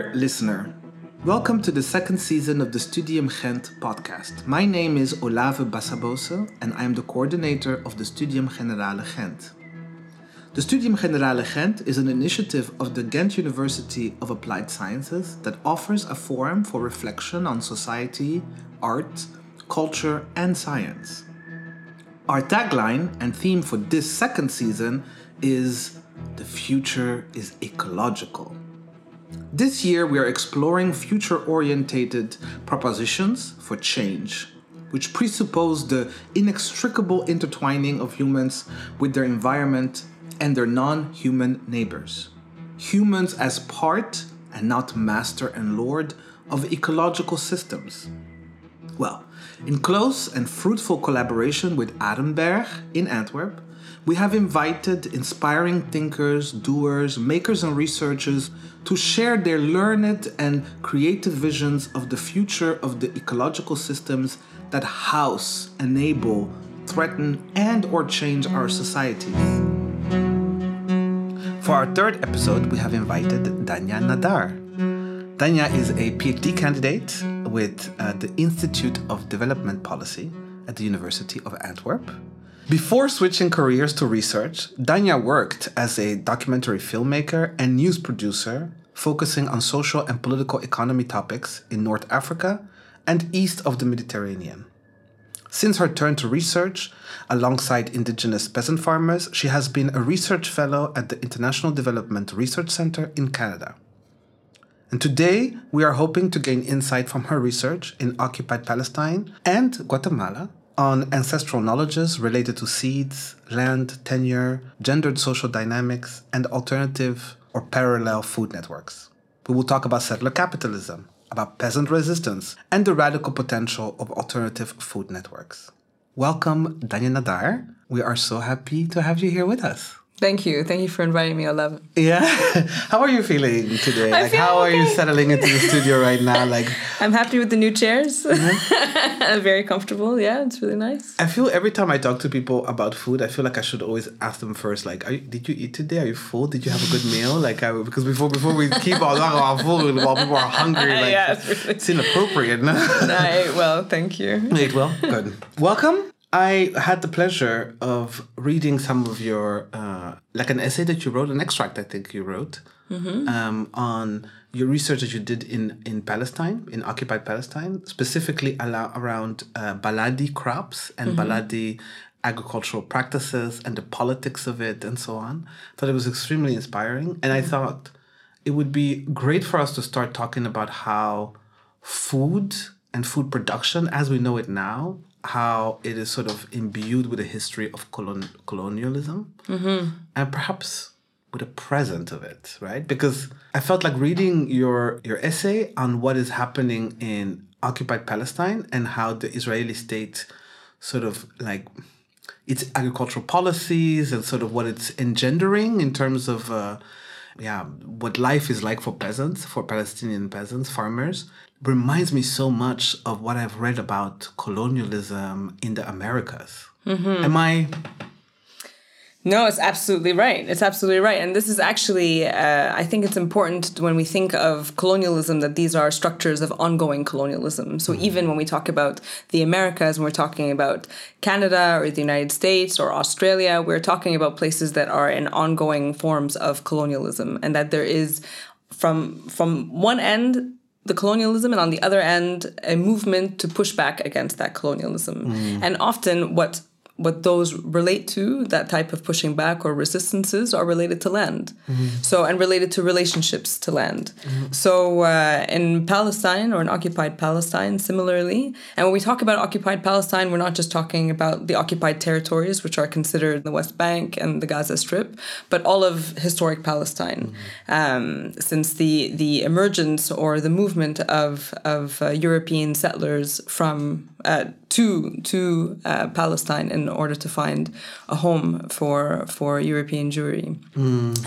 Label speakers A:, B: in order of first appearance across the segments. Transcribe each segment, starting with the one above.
A: Dear listener, welcome to the second season of the Studium Gent podcast. My name is Olave Bassabose and I am the coordinator of the Studium Generale Gent. The Studium Generale Gent is an initiative of the Ghent University of Applied Sciences that offers a forum for reflection on society, art, culture, and science. Our tagline and theme for this second season is The Future is Ecological. This year, we are exploring future orientated propositions for change, which presuppose the inextricable intertwining of humans with their environment and their non human neighbors. Humans as part and not master and lord of ecological systems. Well, in close and fruitful collaboration with Arenberg in Antwerp, we have invited inspiring thinkers, doers, makers, and researchers to share their learned and creative visions of the future of the ecological systems that house, enable, threaten, and or change our societies. For our third episode, we have invited Danya Nadar. Danya is a PhD candidate with uh, the Institute of Development Policy at the University of Antwerp. Before switching careers to research, Danya worked as a documentary filmmaker and news producer, focusing on social and political economy topics in North Africa and east of the Mediterranean. Since her turn to research, alongside indigenous peasant farmers, she has been a research fellow at the International Development Research Center in Canada. And today, we are hoping to gain insight from her research in occupied Palestine and Guatemala on ancestral knowledges related to seeds, land, tenure, gendered social dynamics, and alternative or parallel food networks. We will talk about settler capitalism, about peasant resistance, and the radical potential of alternative food networks. Welcome, Danya Nadar. We are so happy to have you here with us.
B: Thank you. Thank you for inviting me. I love it.
A: Yeah. how are you feeling today?
B: I
A: like
B: feel
A: how are you settling into the studio right now? Like
B: I'm happy with the new chairs.
A: Mm-hmm.
B: Very comfortable. Yeah, it's really nice.
A: I feel every time I talk to people about food, I feel like I should always ask them first, like, are you, did you eat today? Are you full? Did you have a good meal? Like, I, because before before we keep on talking about food while people are hungry, like,
B: Yeah, it's really-
A: it's inappropriate. No?
B: I, well, thank you.
A: Wait, well, good. Welcome. I had the pleasure of reading some of your, uh, like an essay that you wrote, an extract I think you wrote, um, on your research that you did in, in Palestine, in occupied Palestine, specifically ala- around uh, Baladi crops and Baladi agricultural practices and the politics of it and so on. thought it was extremely inspiring. And I thought it would be great for us to start talking about how food and food production as we know it now how it is sort of imbued with a history of colon- colonialism. And perhaps with a present of it right? Because i felt like reading your your essay on what is happening in occupied palestine and how the israeli state sort of like its agricultural policies and sort of what it's engendering in terms of uh, yeah what life is like for peasants for palestinian peasants farmers reminds me so much of what i've read about colonialism in the americas. Mm-hmm. Am i
B: No, it's absolutely right. It's absolutely right. And this is actually, uh, I think it's important when we think of colonialism that these are structures of ongoing colonialism. So even when we talk about the Americas, when we're talking about Canada or the United States or Australia, we're talking about places that are in ongoing forms of colonialism and that there is from from one end the colonialism and on the other end a movement to push back against that colonialism and often what what those relate to that type of pushing back or resistances are related to land. So and related to relationships to land. So uh, in palestine or in occupied palestine similarly and when we talk about occupied palestine we're not just talking about the occupied territories which are considered the west bank and the gaza strip but all of historic palestine um, since the the emergence or the movement of of uh, european settlers from uh, to to uh, Palestine in order to find a home for for European Jewry,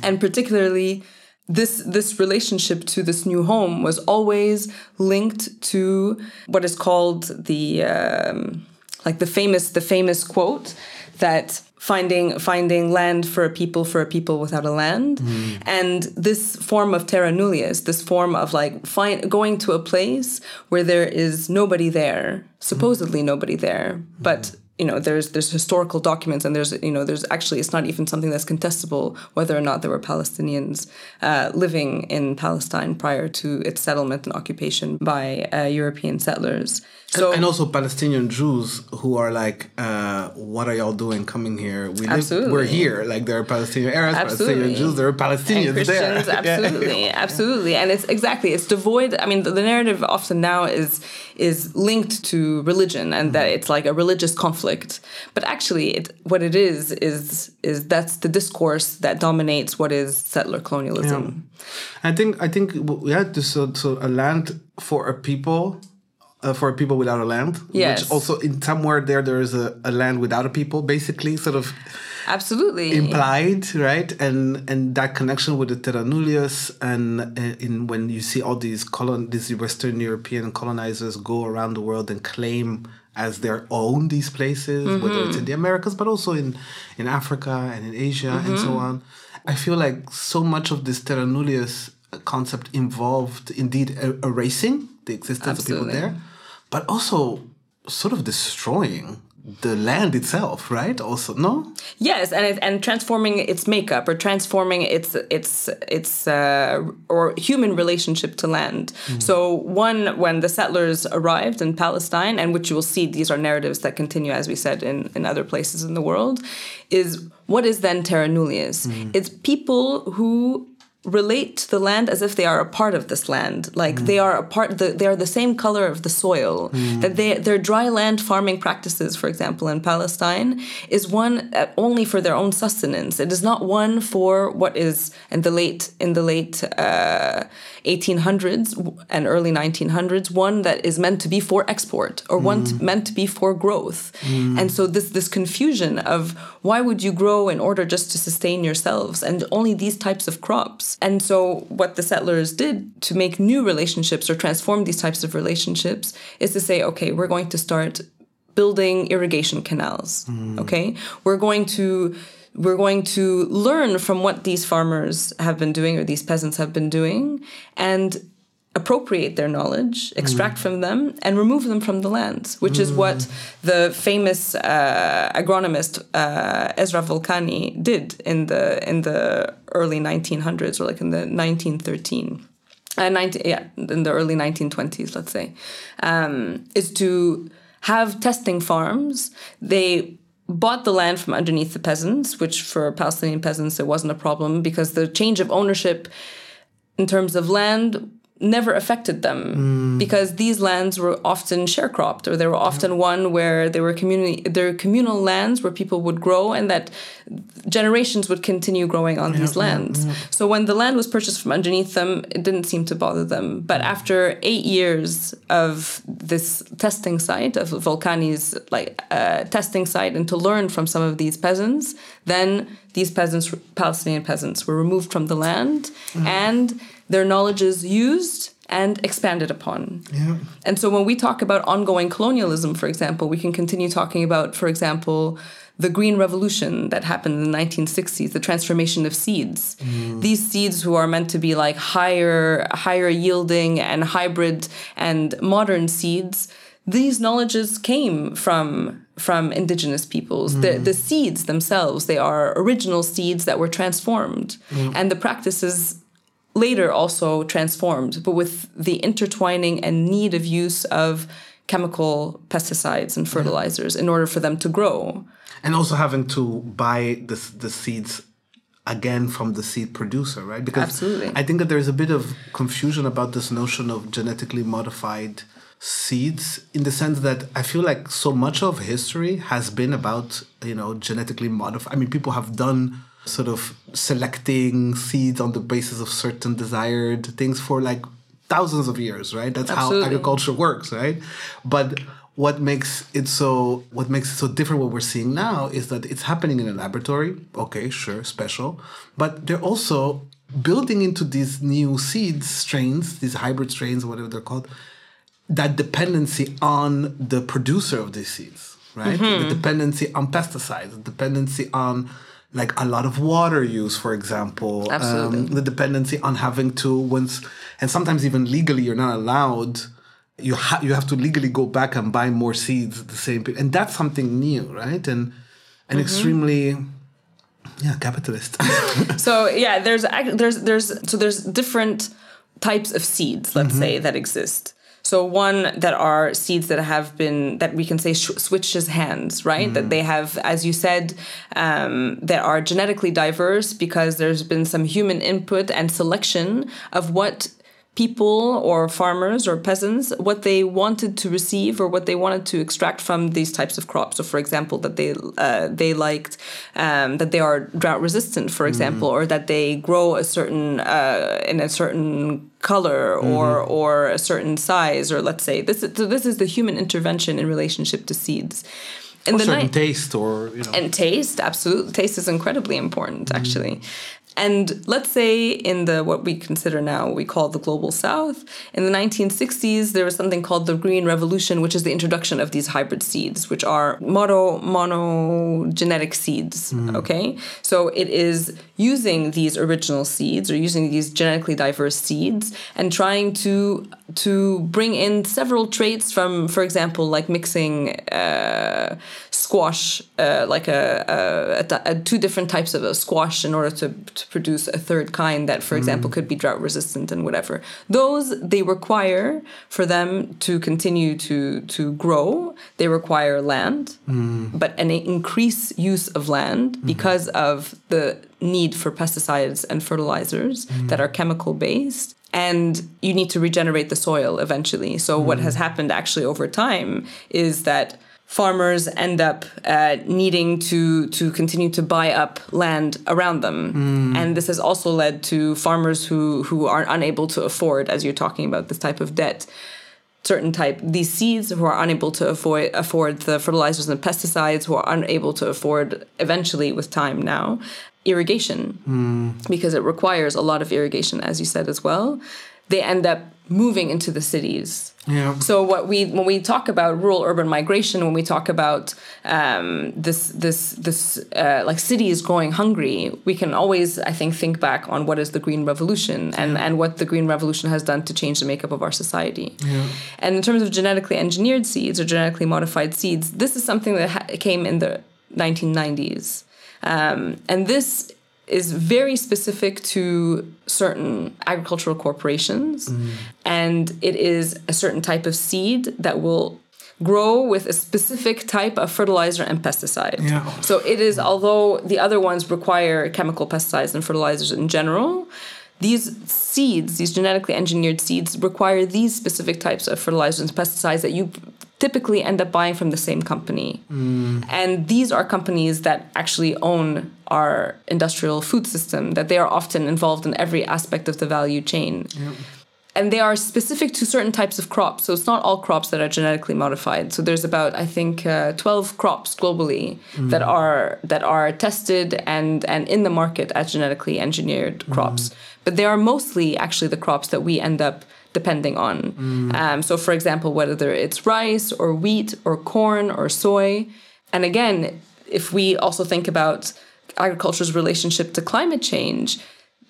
B: and particularly this this relationship to this new home was always linked to what is called the um, like the famous the famous quote that finding finding land for a people for a people without a land
A: Mm.
B: and this form of terra nullius this form of like find, going to a place where there is nobody there supposedly nobody there but you know there's there's historical documents and there's you know there's actually it's not even something that's contestable whether or not there were Palestinians uh, living in Palestine prior to its settlement and occupation by uh, European settlers. So
A: and also Palestinian Jews who are like, uh, "What are y'all doing coming here? We live, we're here. Like there are Palestinian Arabs,
B: Absolutely.
A: Palestinian Jews, there are
B: and
A: Palestinians
B: Christians,
A: there. Yeah.
B: absolutely, absolutely, and it's exactly it's devoid. I mean, the, the narrative often now is is linked to religion and that it's like a religious conflict, but actually, it what it is is is that's the discourse that dominates what is settler colonialism.
A: I think I think yeah, so, so a land for a people, uh, for a people without a land.
B: Yes.
A: Which also in somewhere there there is a, a land without a people, basically, sort of
B: Absolutely,
A: implied, right? And and that connection with the terra nullius, and uh, in when you see all these colon these Western European colonizers go around the world and claim as their own these places, whether it's in mm-hmm. the Americas, but also in in Africa and in Asia and so mm-hmm. on. I feel like so much of this terra nullius concept involved indeed e- erasing the existence of people there, but also sort of destroying the land itself, right? Also, no.
B: Yes, and it, and transforming its makeup or transforming its its its uh, or human relationship to land. So one, when the settlers arrived in Palestine, and which you will see, these are narratives that continue, as we said, in in other places in the world, is what is then terra nullius? It's people who relate to the land as if they are a part of this land. Like they are a part the, they are the same color of the soil. That they their dry land farming practices for example in palestine is one uh, only for their own sustenance. It is not one for what is in the late in the late uh, 1800s and early 1900s one that is meant to be for export or one t- meant to be for growth. And so this this confusion of why would you grow in order just to sustain yourselves? And only these types of crops and so what the settlers did to make new relationships or transform these types of relationships is to say okay we're going to start building irrigation canals hmm. okay? We're going to we're going to learn from what these farmers have been doing or these peasants have been doing. And appropriate their knowledge extract from them and remove them from the land which is what the famous uh, agronomist uh, Ezra Volcani did in the in the early 1900s or like in the 1913 uh, 19, yeah, in the early 1920s, let's say, um, is to have testing farms. They bought the land from underneath the peasants, which for Palestinian peasants, it wasn't a problem because the change of ownership in terms of land never affected them mm. because these lands were often sharecropped or they were often one where they were community there were communal lands where people would grow and that generations would continue growing on these lands. so when the land was purchased from underneath them it didn't seem to bother them. But mm. after eight years of this testing site of volcani's like uh, testing site and to learn from some of these peasants then these peasants palestinian peasants were removed from the land mm. and their knowledge is used and expanded upon.
A: Yeah.
B: And so when we talk about ongoing colonialism, for example, we can continue talking about, for example, the Green Revolution that happened in the 1960s, the transformation of seeds. Mm. These seeds who are meant to be like higher, higher yielding and hybrid and modern seeds, these knowledges came from from indigenous peoples. The mm. the seeds themselves, they are original seeds that were transformed. Mm. And the practices later also transformed, but with the intertwining and need of use of chemical pesticides and fertilizers in order for them to grow.
A: and also having to buy the the seeds again from the seed producer, right? Because
B: Absolutely.
A: I think that there's a bit of confusion about this notion of genetically modified seeds in the sense that I feel like so much of history has been about, you know, genetically modified. I mean, people have done sort of selecting seeds on the basis of certain desired things for like thousands of years, right? That's
B: Absolutely.
A: how agriculture works, right? But what makes it so what makes it so different what we're seeing now is that it's happening in a laboratory okay sure special but they're also building into these new seed strains these hybrid strains whatever they're called that dependency on the producer of these seeds right? Mm-hmm. The dependency on pesticides, the dependency on like a lot of water use, for example.
B: Absolutely.
A: Um, the dependency on having to once, and sometimes even legally, you're not allowed. You ha- you have to legally go back and buy more seeds at the same period, and that's something new, right? And and extremely, yeah, capitalist.
B: so yeah there's there's there's so there's different types of seeds let's say that exist so one that are seeds that have been that we can say sh- switches hands right? That they have as you said um, that are genetically diverse because there's been some human input and selection of what people or farmers or peasants what they wanted to receive or what they wanted to extract from these types of crops. So, for example, that they uh, they liked um, that they are drought resistant, for example, or that they grow a certain uh, in a certain color or or a certain size, or let's say this is so this is the human intervention in relationship to seeds. In
A: or
B: the
A: certain
B: night-
A: taste, or you know.
B: and taste absolutely taste is incredibly important actually and let's say in the what we consider now we call the global south in the 1960s there was something called the green revolution which is the introduction of these hybrid seeds which are mono monogenetic seeds okay? So it is using these original seeds or using these genetically diverse seeds and trying to to bring in several traits from for example like mixing uh, squash uh, like a, a, a, two different types of a squash in order to, to produce a third kind that for mm. example could be drought resistant and whatever. Those they require for them to continue to to grow. They require land mm. but an increased use of land mm-hmm. because of the need for pesticides and fertilizers mm. that are chemical based and you need to regenerate the soil eventually. So what has happened actually over time is that farmers end up uh, needing to to continue to buy up land around them, and this has also led to farmers who who are unable to afford, as you're talking about this type of debt, certain type these seeds who are unable to avoid afford the fertilizers and pesticides, who are unable to afford eventually with time now irrigation. Because it requires a lot of irrigation, as you said as well. They end up moving into the cities
A: yeah.
B: so what we when we talk about rural urban migration, when we talk about um, this this this uh, like cities growing hungry, we can always I think think back on what is the green revolution and and what the green revolution has done to change the makeup of our society. Yeah. And in terms of genetically engineered seeds or genetically modified seeds, this is something that ha- came in the 1990s, um, and this is very specific to certain agricultural corporations mm-hmm. and it is a certain type of seed that will grow with a specific type of fertilizer and pesticide.
A: Yeah.
B: So it is although the other ones require chemical pesticides and fertilizers in general, these seeds, these genetically engineered seeds require these specific types of fertilizers and pesticides that you typically end up buying from the same company. Hmm. And these are companies that actually own our industrial food system, that they are often involved in every aspect of the value chain. And they are specific to certain types of crops. So it's not all crops that are genetically modified. So there's about, I think, uh, 12 crops globally hmm. that are that are tested and and in the market as genetically engineered hmm. crops. But they are mostly actually the crops that we end up depending on. Um, so, for example, whether it's rice or wheat or corn or soy. And again, if we also think about agriculture's relationship to climate change,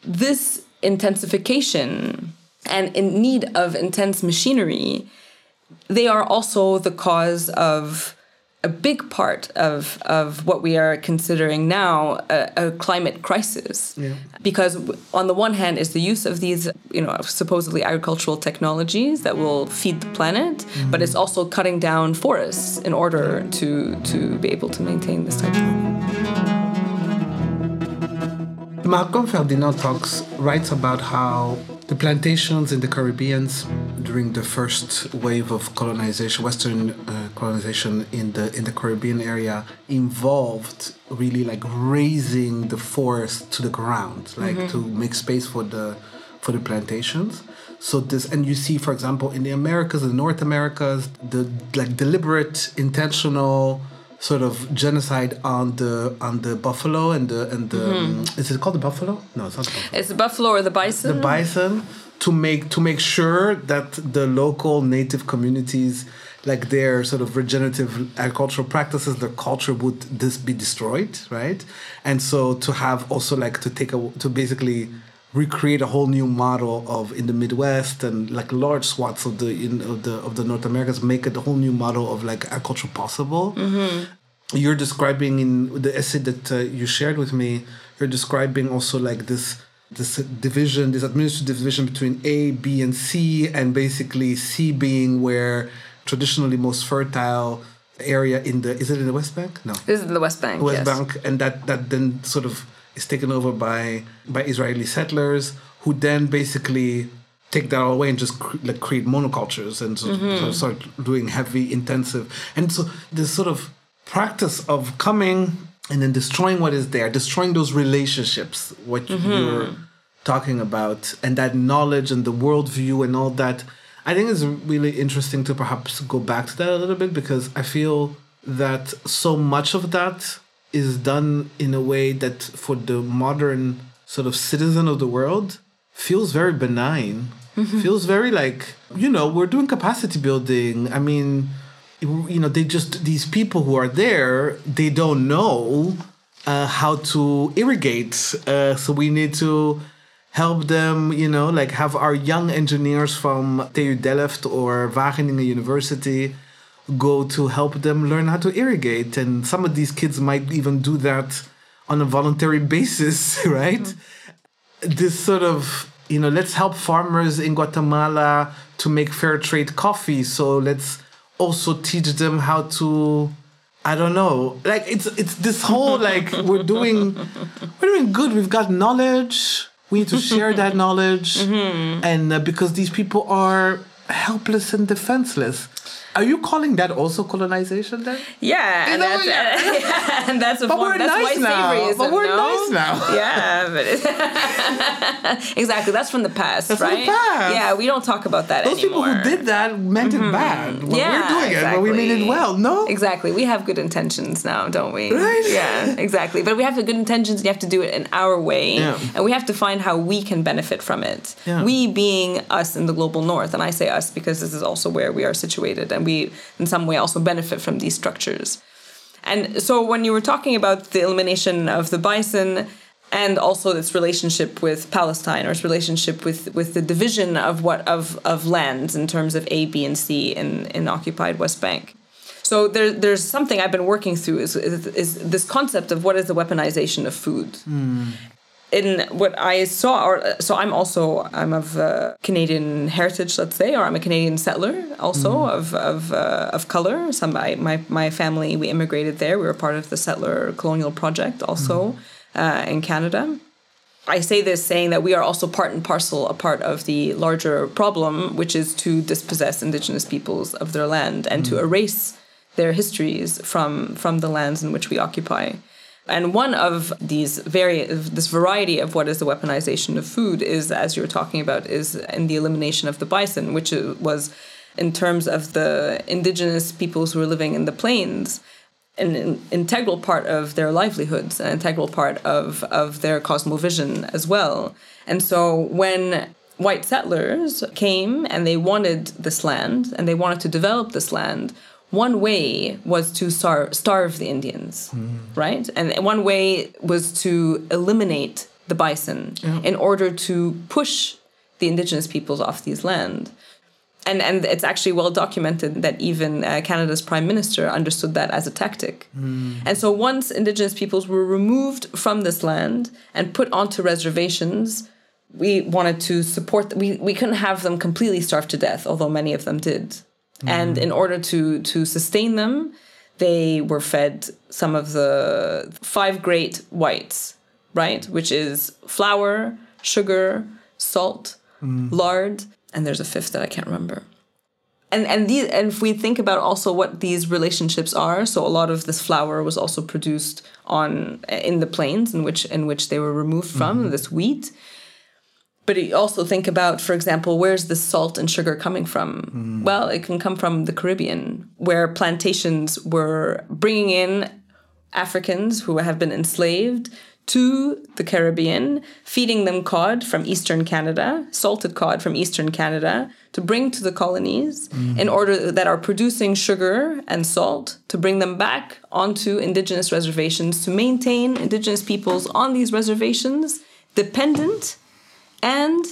B: this intensification and in need of intense machinery, they are also the cause of a big part of, of what we are considering now a, a climate crisis. Because on the one hand is the use of these, you know, supposedly agricultural technologies that will feed the planet, but it's also cutting down forests in order to to be able to maintain this type of
A: Malcolm Ferdinand talks writes about how the plantations in the Caribbean during the first wave of colonization, Western uh, colonization in the in the Caribbean area, involved really like razing the forest to the ground, like to make space for the for the plantations. So this, and you see, for example, in the Americas, the North Americas, the like deliberate, intentional sort of genocide on the on the buffalo and the and the um, is it called the buffalo? No, it's not the buffalo.
B: It's the buffalo or the bison.
A: The bison to make to make sure that the local native communities like their sort of regenerative agricultural practices, their culture would this be destroyed, right? And so to have also like to take a to basically recreate a whole new model of in the Midwest and like large swaths of the in of the of the North Americas make it a whole new model of like agriculture possible. Mm-hmm. You're describing in the essay that uh, you shared with me. You're describing also like this this division, this administrative division between A, B, and C, and basically C being where traditionally most fertile area in the is it in the West Bank? No.
B: This is the West Bank.
A: West
B: yes.
A: Bank, and that that then sort of is taken over by by Israeli settlers who then basically take that all away and just cre- like create monocultures and so,
B: Mm-hmm.
A: so start doing heavy intensive and so this sort of practice of coming and then destroying what is there destroying those relationships what
B: Mm-hmm.
A: you're talking about and that knowledge and the worldview and all that i think it's really interesting to perhaps go back to that a little bit because i feel that so much of that is done in a way that for the modern sort of citizen of the world feels very benign. Feels very like you know we're doing capacity building. I mean you know they just these people who are there they don't know uh, how to irrigate uh, so we need to help them you know like have our young engineers from TU Delft or Wageningen University go to help them learn how to irrigate. And some of these kids might even do that on a voluntary basis right? This sort of you know let's help farmers in guatemala to make fair trade coffee. So let's also teach them how to i don't know like it's it's this whole like we're doing we're doing good. We've got knowledge. We need to share that knowledge. And uh, because these people are helpless and defenseless are you calling that also colonization then
B: Yeah, and
A: know,
B: that's
A: yeah.
B: and that's a
A: But
B: form,
A: we're
B: that's
A: nice
B: white
A: now.
B: saviorism,
A: But we're
B: no?
A: nice now.
B: Yeah, but it- exactly. That's from the past,
A: That's from the past.
B: Yeah, we don't talk about that
A: those people who did that meant it bad but
B: Mm-hmm. Yeah,
A: we're doing it but we made it
B: exactly.
A: well no
B: Exactly. We have good intentions now, don't we?
A: Right?
B: Yeah, exactly. But we have the good intentions. And You have to do it in our way,
A: Yeah.
B: and we have to find how we can benefit from it.
A: Yeah.
B: We being us in the global north, and I say us because this is also where we are situated, and we, in some way, also benefit from these structures. And so, when you were talking about the elimination of the bison, and also its relationship with Palestine or its relationship with, with the division of what of, of lands in terms of A, B, and C in, in occupied West Bank. So there, there's something I've been working through is, is, is this concept of what is the weaponization of food. Hmm. In what I saw, or so I'm also I'm of uh, Canadian heritage, let's say, or I'm a Canadian settler also of of, uh, of color. Some I, my my family we immigrated there. We were part of the settler colonial project also uh, in Canada. I say this saying that we are also part and parcel a part of the larger problem, which is to dispossess indigenous peoples of their land and to erase their histories from from the lands in which we occupy. And one of these very this variety of what is the weaponization of food is, as you were talking about, is in the elimination of the bison, which was in terms of the indigenous peoples who were living in the plains an, integral part of their livelihoods, an integral part of, of their cosmovision as well. And so when white settlers came and they wanted this land and they wanted to develop this land, one way was to star- starve the Indians, right? And one way was to eliminate the bison in order to push the indigenous peoples off these land and and it's actually well documented that even uh, Canada's prime minister understood that as a tactic. And so once indigenous peoples were removed from this land and put onto reservations, we wanted to support. We we couldn't have them completely starve to death, although many of them did. And mm-hmm. in order to to sustain them, they were fed some of the five great whites, right? Which is flour, sugar, salt, mm. lard, and there's a fifth that I can't remember. And and these and if we think about also what these relationships are, so a lot of this flour was also produced on in the plains in which in which they were removed from mm-hmm. this wheat. But you also think about, for example, where's the salt and sugar coming from? Mm. Well, it can come from the Caribbean, where plantations were bringing in Africans who have been enslaved to the Caribbean, feeding them cod from eastern Canada, salted cod from eastern Canada, to bring to the colonies mm. in order that are producing sugar and salt to bring them back onto indigenous reservations to maintain indigenous peoples on these reservations dependent and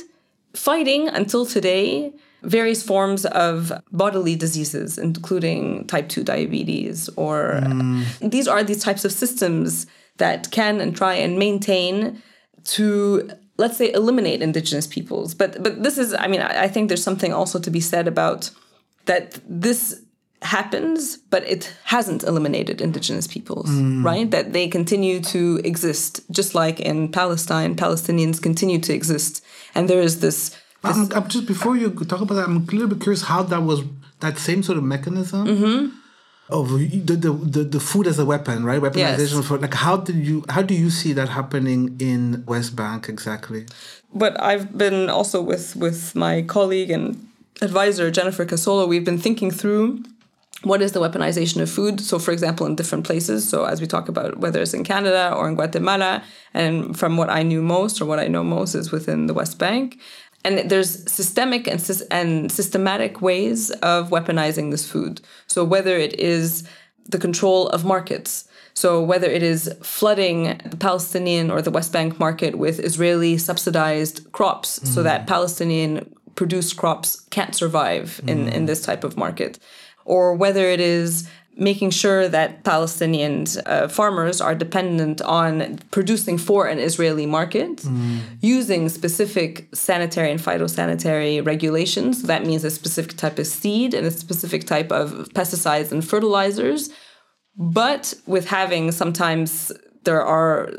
B: fighting until today various forms of bodily diseases, including type 2 diabetes, or mm. these are these types of systems that can and try and maintain to let's say eliminate indigenous peoples. But but this is i mean i, I think there's something also to be said about that this happens but it hasn't eliminated indigenous peoples right that they continue to exist just like in palestine palestinians continue to exist and there is this
A: I'm, I'm just before you talk about that, I'm a little bit curious how that was that same sort of mechanism
B: Mm-hmm.
A: of the, the the the food as a weapon, right? Weaponization
B: Yes.
A: of food. Like how did you how do you see that happening in West Bank exactly?
B: but I've been also with with my colleague and advisor Jennifer Casolo. We've been thinking through what is the weaponization of food. So, for example, in different places. So, as we talk about whether it's in Canada or in Guatemala, and from what I knew most or what I know most is within the West Bank. And there's systemic and, and systematic ways of weaponizing this food. So, whether it is the control of markets, so whether it is flooding the Palestinian or the West Bank market with Israeli subsidized crops so mm. that Palestinian produced crops can't survive in, in mm. this type of market, or whether it is making sure that Palestinian uh, farmers are dependent on producing for an Israeli market using specific sanitary and phytosanitary regulations. So That means a specific type of seed and a specific type of pesticides and fertilizers but with having sometimes there are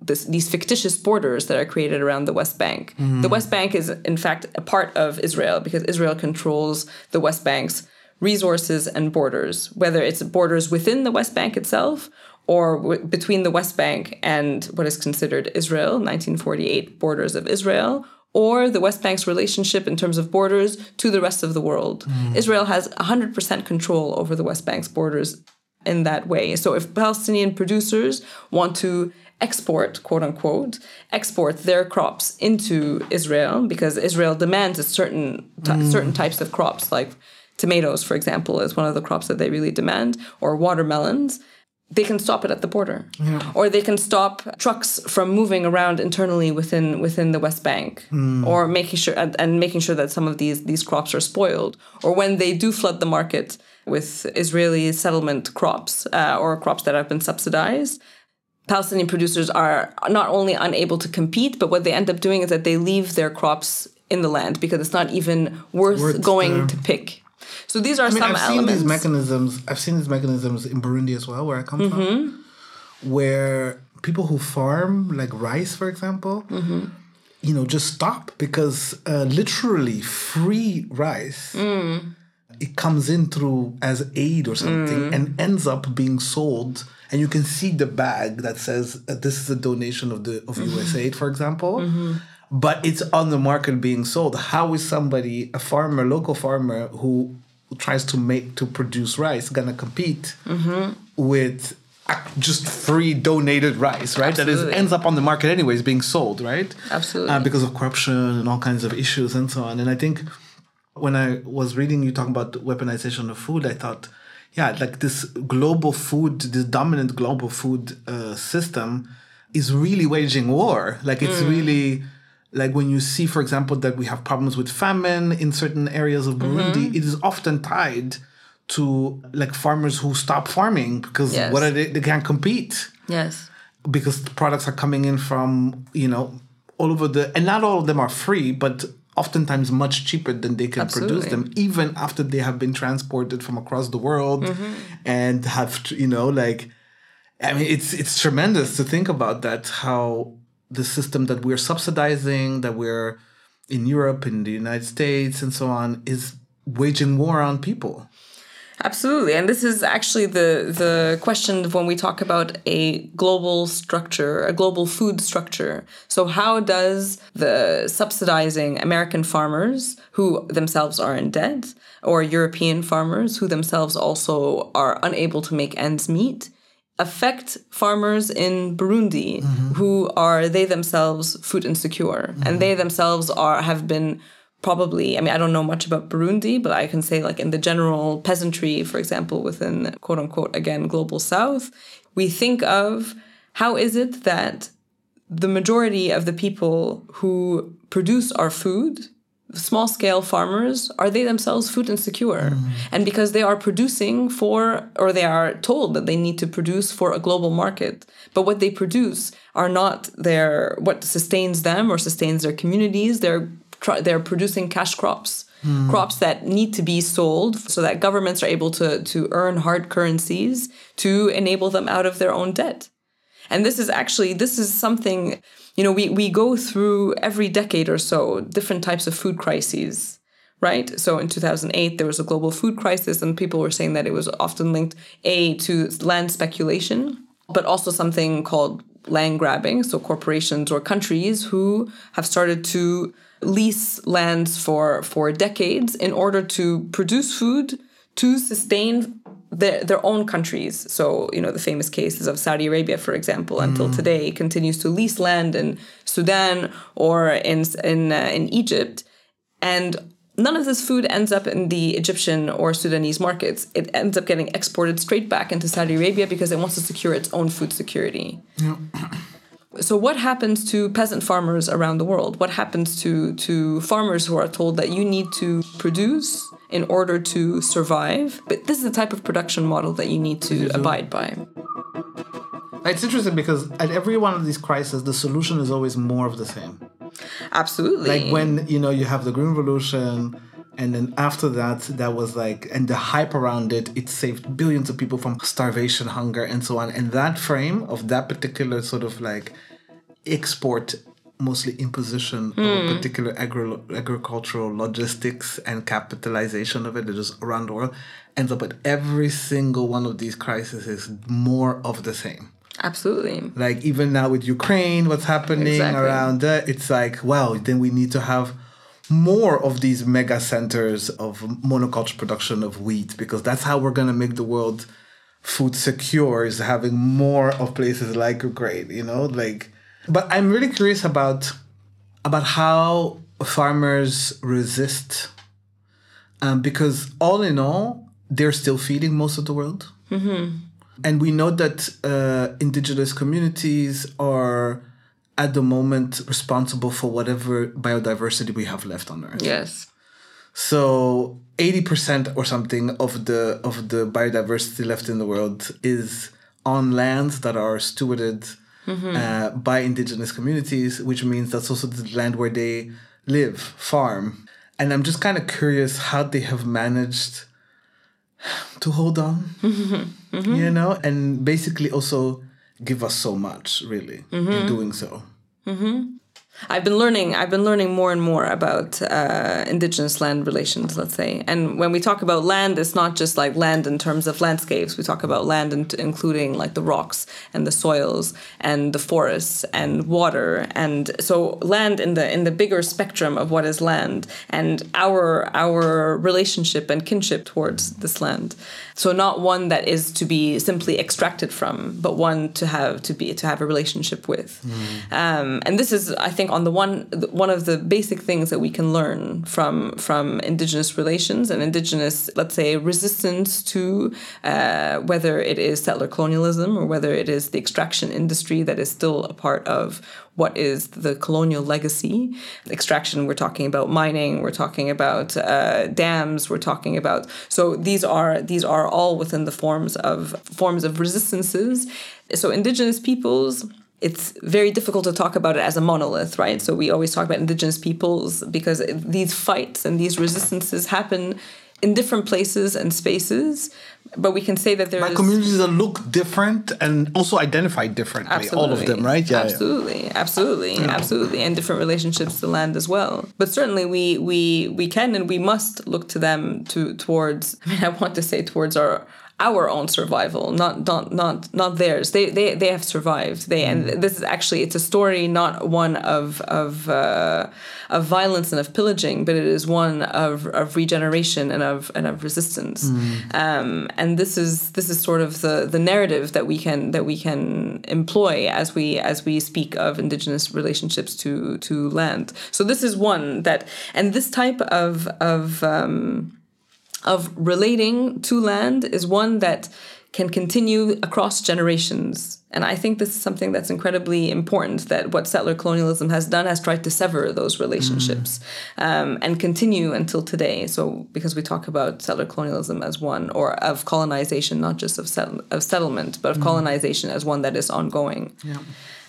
B: this, these fictitious borders that are created around the West Bank. The West Bank is, in fact, a part of Israel because Israel controls the West Bank's resources and borders, whether it's borders within the West Bank itself or w- between the West Bank and what is considered Israel, 1948 borders of Israel, or the West Bank's relationship in terms of borders to the rest of the world. Hmm. Israel has 100% control over the West Bank's borders in that way. So if Palestinian producers want to export, quote unquote, export their crops into Israel because Israel demands a certain ty- hmm. certain types of crops like tomatoes, for example, is one of the crops that they really demand, or watermelons. They can stop it at the border, or they can stop trucks from moving around internally within within the West Bank, or making sure and, and making sure that some of these these crops are spoiled, or when they do flood the market with Israeli settlement crops uh, or crops that have been subsidized, Palestinian producers are not only unable to compete, but what they end up doing is that they leave their crops in the land because it's not even worth,
A: Worth
B: going to pick. So these are
A: I mean,
B: some
A: I've seen
B: elements.
A: these mechanisms. I've seen these mechanisms in Burundi as well, where I come
B: Mm-hmm.
A: from, where people who farm like rice, for example,
B: Mm-hmm.
A: you know, just stop because uh, literally free rice.
B: Mm.
A: It comes in through as aid or something
B: Mm.
A: and ends up being sold, and you can see the bag that says uh, this is a donation of the of
B: Mm-hmm.
A: USAID, for example. But it's on the market being sold. How is somebody, a farmer, local farmer, who tries to make to produce rice, gonna compete
B: Mm-hmm.
A: with just free donated rice, right? That is ends up on the market anyways, being sold, right?
B: Absolutely.
A: Uh, because of corruption and all kinds of issues and so on. And I think when I was reading you talking about weaponization of food, I thought, yeah, like this global food, this dominant global food uh, system is really waging war. Like it's really like when you see, for example, that we have problems with famine in certain areas of Burundi, it is often tied to like farmers who stop farming because
B: Yes.
A: what are they? They can't compete
B: yes.
A: because the products are coming in from you know all over the and not all of them are free but oftentimes much cheaper than they can produce them even after they have been transported from across the world
B: Mm-hmm.
A: and have you know like i mean it's it's tremendous to think about that how the system that we're subsidizing that we're in europe in the united states and so on is waging war on people
B: Absolutely. And this is actually the the question of when we talk about a global structure, a global food structure. So how does the subsidizing American farmers who themselves are in debt or European farmers who themselves also are unable to make ends meet affect farmers in Burundi mm-hmm. who are they themselves food insecure. And mm-hmm. they themselves are have been probably I mean I don't know much about Burundi but I can say like in the general peasantry for example within quote unquote again global south we think of how is it that the majority of the people who produce our food small scale farmers are they themselves food insecure? Mm-hmm. And because they are producing for or they are told that they need to produce for a global market but what they produce are not their what sustains them or sustains their communities. They're they're producing cash crops mm-hmm. crops that need to be sold so that governments are able to to earn hard currencies to enable them out of their own debt and this is actually this is something you know we we go through every decade or so different types of food crises right? So in 2008 there was a global food crisis and people were saying that it was often linked a to land speculation but also something called land grabbing. So corporations or countries who have started to lease lands for for decades in order to produce food to sustain their, their own countries. So, you know, the famous cases of Saudi Arabia, for example, until today continues to lease land in Sudan or in in uh, in Egypt, and none of this food ends up in the Egyptian or Sudanese markets. It ends up getting exported straight back into Saudi Arabia because it wants to secure its own food security. Yeah. So what happens to peasant farmers around the world? What happens to to farmers who are told that you need to produce in order to survive? But this is the type of production model that you need to abide by.
A: It's interesting because at every one of these crises, the solution is always more of the same.
B: Absolutely.
A: Like when you know you have the Green Revolution, and then after that, that was like, and the hype around it, it saved billions of people from starvation, hunger, and so on. And that frame of that particular sort of like export, mostly imposition of a hmm. particular agri- agricultural logistics and capitalization of it, just around the world, ends up at every single one of these crises is more of the same
B: Absolutely.
A: like even now with Ukraine, what's happening
B: Exactly.
A: around that, it's like, well, then we need to have more of these mega centers of monoculture production of wheat because that's how we're gonna make the world food secure is having more of places like Ukraine, you know, like. But I'm really curious about about how farmers resist, um, because all in all, they're still feeding most of the world. And we know that uh, indigenous communities are at the moment responsible for whatever biodiversity we have left on Earth.
B: Yes.
A: So 80% or something of the of the biodiversity left in the world is on lands that are stewarded Mm-hmm. uh, by indigenous communities, which means that's also the land where they live, farm. And I'm just kind of curious how they have managed to hold on, mm-hmm. you know, and basically also give us so much, really, in mm-hmm. doing so.
B: I've been learning. I've been learning more and more about uh, indigenous land relations. Let's say, and when we talk about land, it's not just like land in terms of landscapes. We talk about land in, including like the rocks and the soils and the forests and water, and so land in the in the bigger spectrum of what is land and our our relationship and kinship towards this land. So not one that is to be simply extracted from, but one to have to be to have a relationship with. Um, and this is, I think, on the one one of the basic things that we can learn from from indigenous relations and indigenous, let's say, resistance to uh, whether it is settler colonialism or whether it is the extraction industry that is still a part of what is the colonial legacy. Extraction, we're talking about mining, we're talking about uh, dams, we're talking about so these are these are all within the forms of forms of resistances. So indigenous peoples it's very difficult to talk about it as a monolith, right? So we always talk about indigenous peoples because these fights and these resistances happen in different places and spaces, but we can say that there is
A: communities that look different and also identify differently, all of them, right? Yeah, yeah.
B: absolutely, absolutely, absolutely, and different relationships to land as well. But certainly, we we we can and we must look to them to towards. I mean, I want to say towards our our own survival, not not not not theirs. They they they have survived. They and this is actually it's a story not one of of uh, of violence and of pillaging, but it is one of, of regeneration and of and of resistance. Um, and this is this is sort of the the narrative that we can that we can employ as we as we speak of indigenous relationships to to land. So this is one that and this type of of um, of relating to land is one that can continue across generations. And I think this is something that's incredibly important that what settler colonialism has done has tried to sever those relationships um, and continue until today. So, because we talk about settler colonialism as one, or of colonization, not just of, of settlement, but of colonization as one that is ongoing.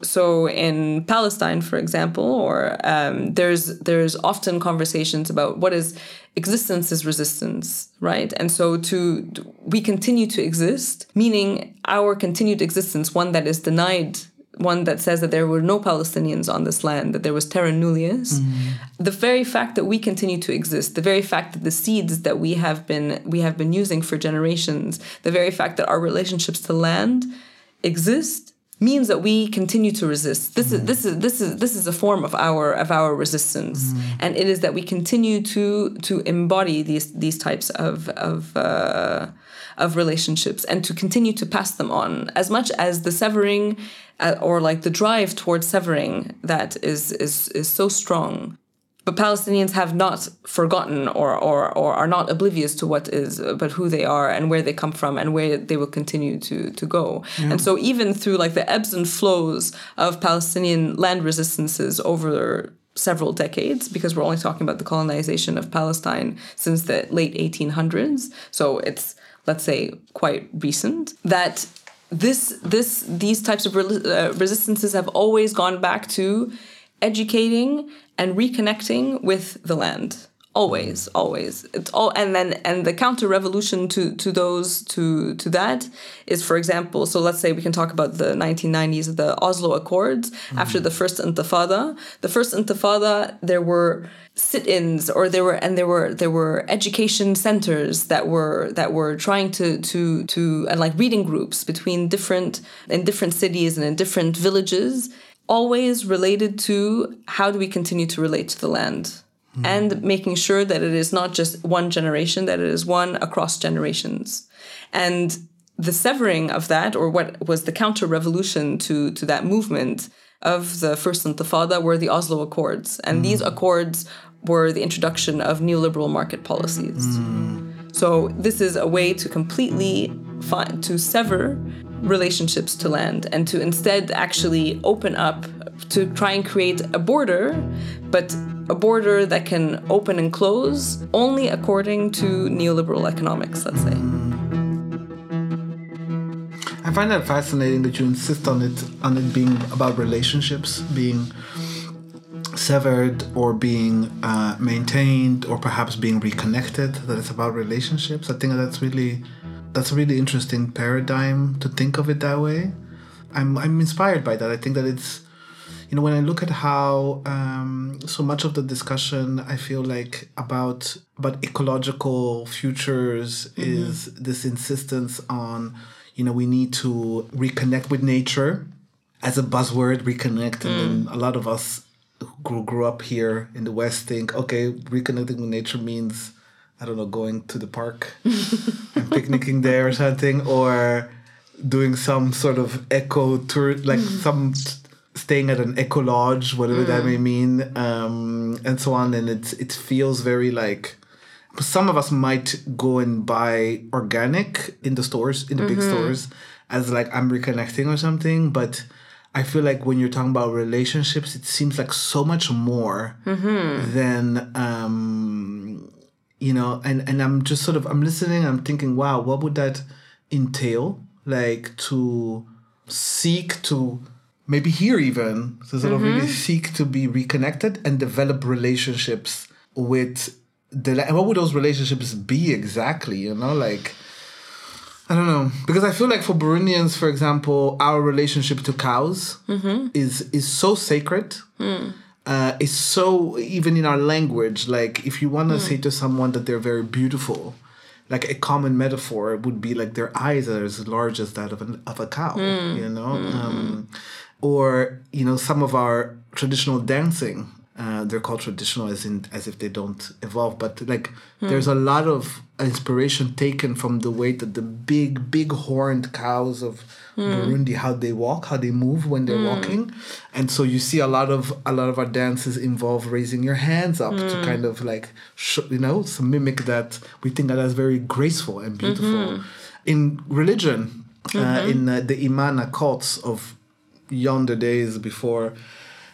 B: So in Palestine, for example, or um, there's there's often conversations about what is existence is resistance, right? And so to we continue to exist, meaning our continued existence, one that is denied. One that says that there were no Palestinians on this land, that there was terra nullius. The very fact that we continue to exist, the very fact that the seeds that we have been we have been using for generations, the very fact that our relationships to land exist means that we continue to resist. This is this is this is this is a form of our of our resistance, and it is that we continue to to embody these these types of of. Uh, of relationships and to continue to pass them on as much as the severing uh, or like the drive towards severing that is is is so strong but Palestinians have not forgotten or, or, or are not oblivious to what is, but who they are and where they come from and where they will continue to, to go. And so, even through like the ebbs and flows of Palestinian land resistances over several decades, because we're only talking about the colonization of Palestine since the late 1800s, so it's let's say quite recent, that this this these types of re- uh, resistances have always gone back to educating and reconnecting with the land. Always mm. always. It's all and then and the counter revolution to to those to to that is for example so let's say we can talk about the 1990s the oslo accords mm. after the first intifada. The first intifada there were sit-ins or there were and there were there were education centers that were that were trying to to to and like reading groups between different in different cities and in different villages always related to how do we continue to relate to the land hmm. and making sure that it is not just one generation, that it is one across generations. And the severing of that, or what was the counter revolution to, to that movement of the First Intifada, were the Oslo Accords. And hmm. these accords were the introduction of neoliberal market policies. Hmm. So this is a way to completely find, to sever relationships to land and to instead actually open up to try and create a border, but a border that can open and close only according to neoliberal economics, let's say.
A: I find that fascinating that you insist on it on it being about relationships, being severed or being uh, maintained or perhaps being reconnected. That it's about relationships. I think that's really that's a really interesting paradigm to think of it that way. I'm I'm inspired by that. I think that it's you know when I look at how um, so much of the discussion I feel like about about ecological futures is this insistence on you know we need to reconnect with nature as a buzzword reconnect and then a lot of us who grew, grew up here in the west think okay reconnecting with nature means i don't know going to the park and picnicking there or something or doing some sort of eco tour like mm. some staying at an eco lodge whatever that mm. may mean um, and so on. And it, it feels very like some of us might go and buy organic in the stores in the big mm-hmm. stores as like i'm reconnecting or something but i feel like when you're talking about relationships it seems like so much more than um you know and and i'm just sort of i'm listening i'm thinking wow what would that entail? Like to seek to maybe here even to sort of really seek to be reconnected and develop relationships with the and what would those relationships be exactly you know? Like I don't know because I feel like for Burundians, for example, our relationship to cows mm-hmm. is is so sacred. Hmm. Uh, it's so even in our language. Like if you want to hmm. say to someone that they're very beautiful, like a common metaphor would be like their eyes are as large as that of, an, of a cow, hmm. you know? Um, or, you know, some of our traditional dancing, uh, they're called traditional as in as if they don't evolve, but like there's a lot of inspiration taken from the way that the big, big horned cows of Burundi, how they walk, how they move when they're walking, and so you see a lot of a lot of our dances involve raising your hands up to kind of like sh- you know so mimic that. We think that as very graceful and beautiful. In religion, uh, in uh, the Imana cults of yonder days before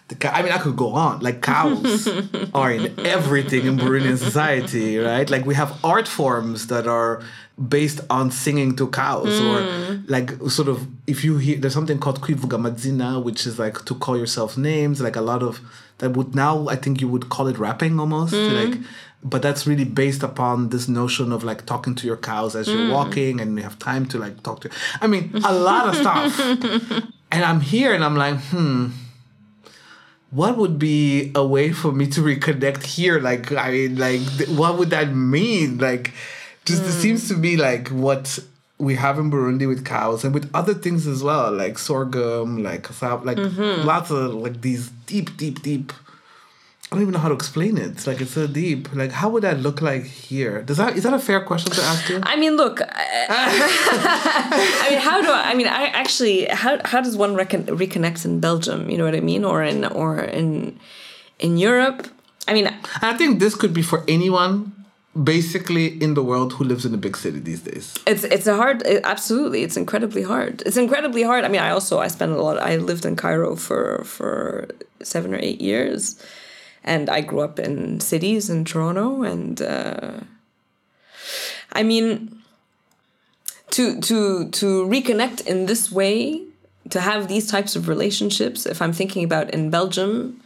A: the cow. I mean, I could go on. Like cows are in everything in Burundian society, right? Like we have art forms that are based on singing to cows, or hmm. like sort of if you hear there's something called kwivuga madzina, which is like to call yourself names. Like a lot of that would now I think you would call it rapping almost hmm. like. But that's really based upon this notion of like talking to your cows as you're hmm. walking, and you have time to like talk to. I mean, a lot of stuff. and I'm here, and I'm like, hmm what would be a way for me to reconnect here? Like, I mean, like, th- what would that mean? Like, just it mm. seems to be like what we have in Burundi with cows and with other things as well, like sorghum, like like mm-hmm. lots of like these deep, deep, deep. I don't even know how to explain it. It's like it's so deep. Like, how would that look like here? Does that is that a fair question to ask you?
B: I mean, look. I, I mean, how do I? I mean, I actually, how how does one recon, reconnect in Belgium? You know what I mean, or in or in in Europe? I mean,
A: I think this could be for anyone, basically in the world who lives in a big city these days.
B: it's it's a hard. It, absolutely, it's incredibly hard. It's incredibly hard. I mean, I also I spent a lot. I lived in Cairo for for seven or eight years, and I grew up in cities in Toronto, and uh, I mean, to to to reconnect in this way, to have these types of relationships. If I'm thinking about in Belgium,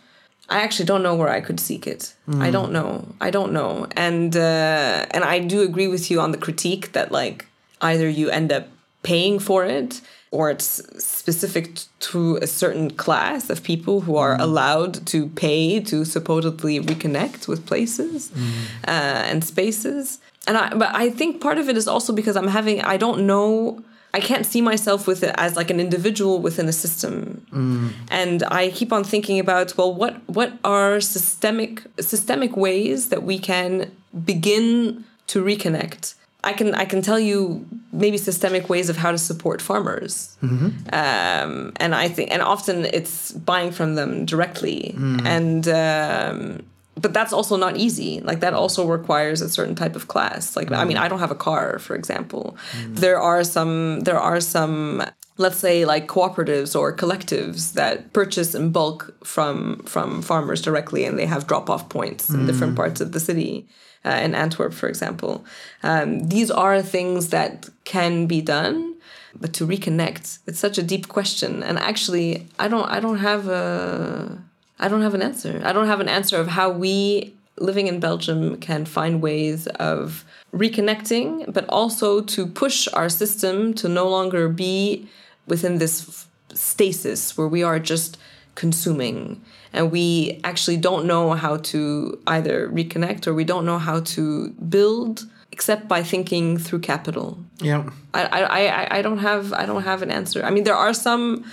B: I actually don't know where I could seek it. I don't know. I don't know. And uh, and I do agree with you on the critique that like either you end up paying for it or it's specific to a certain class of people who are mm. allowed to pay to supposedly reconnect with places mm. uh, and spaces. And I, but I think part of it is also because I'm having I don't know I can't see myself with it as like an individual within a system. Mm. And I keep on thinking about well what what are systemic systemic ways that we can begin to reconnect. I can I can tell you maybe systemic ways of how to support farmers, mm-hmm. um, and I think and often it's buying from them directly, mm. and um, but that's also not easy. Like that also requires a certain type of class. Like I mean, mm. I don't have a car, for example. Mm. There are some there are some let's say like cooperatives or collectives that purchase in bulk from from farmers directly, and they have drop off points in different parts of the city. Uh, in Antwerp, for example, um, these are things that can be done, but to reconnect, it's such a deep question. And actually, I don't, I don't have a, I don't have an answer. I don't have an answer of how we living in Belgium can find ways of reconnecting, but also to push our system to no longer be within this stasis where we are just consuming and we actually don't know how to either reconnect or we don't know how to build except by thinking through capital.
A: Yeah.
B: I, I, I, I don't have I don't have an answer. I mean there are some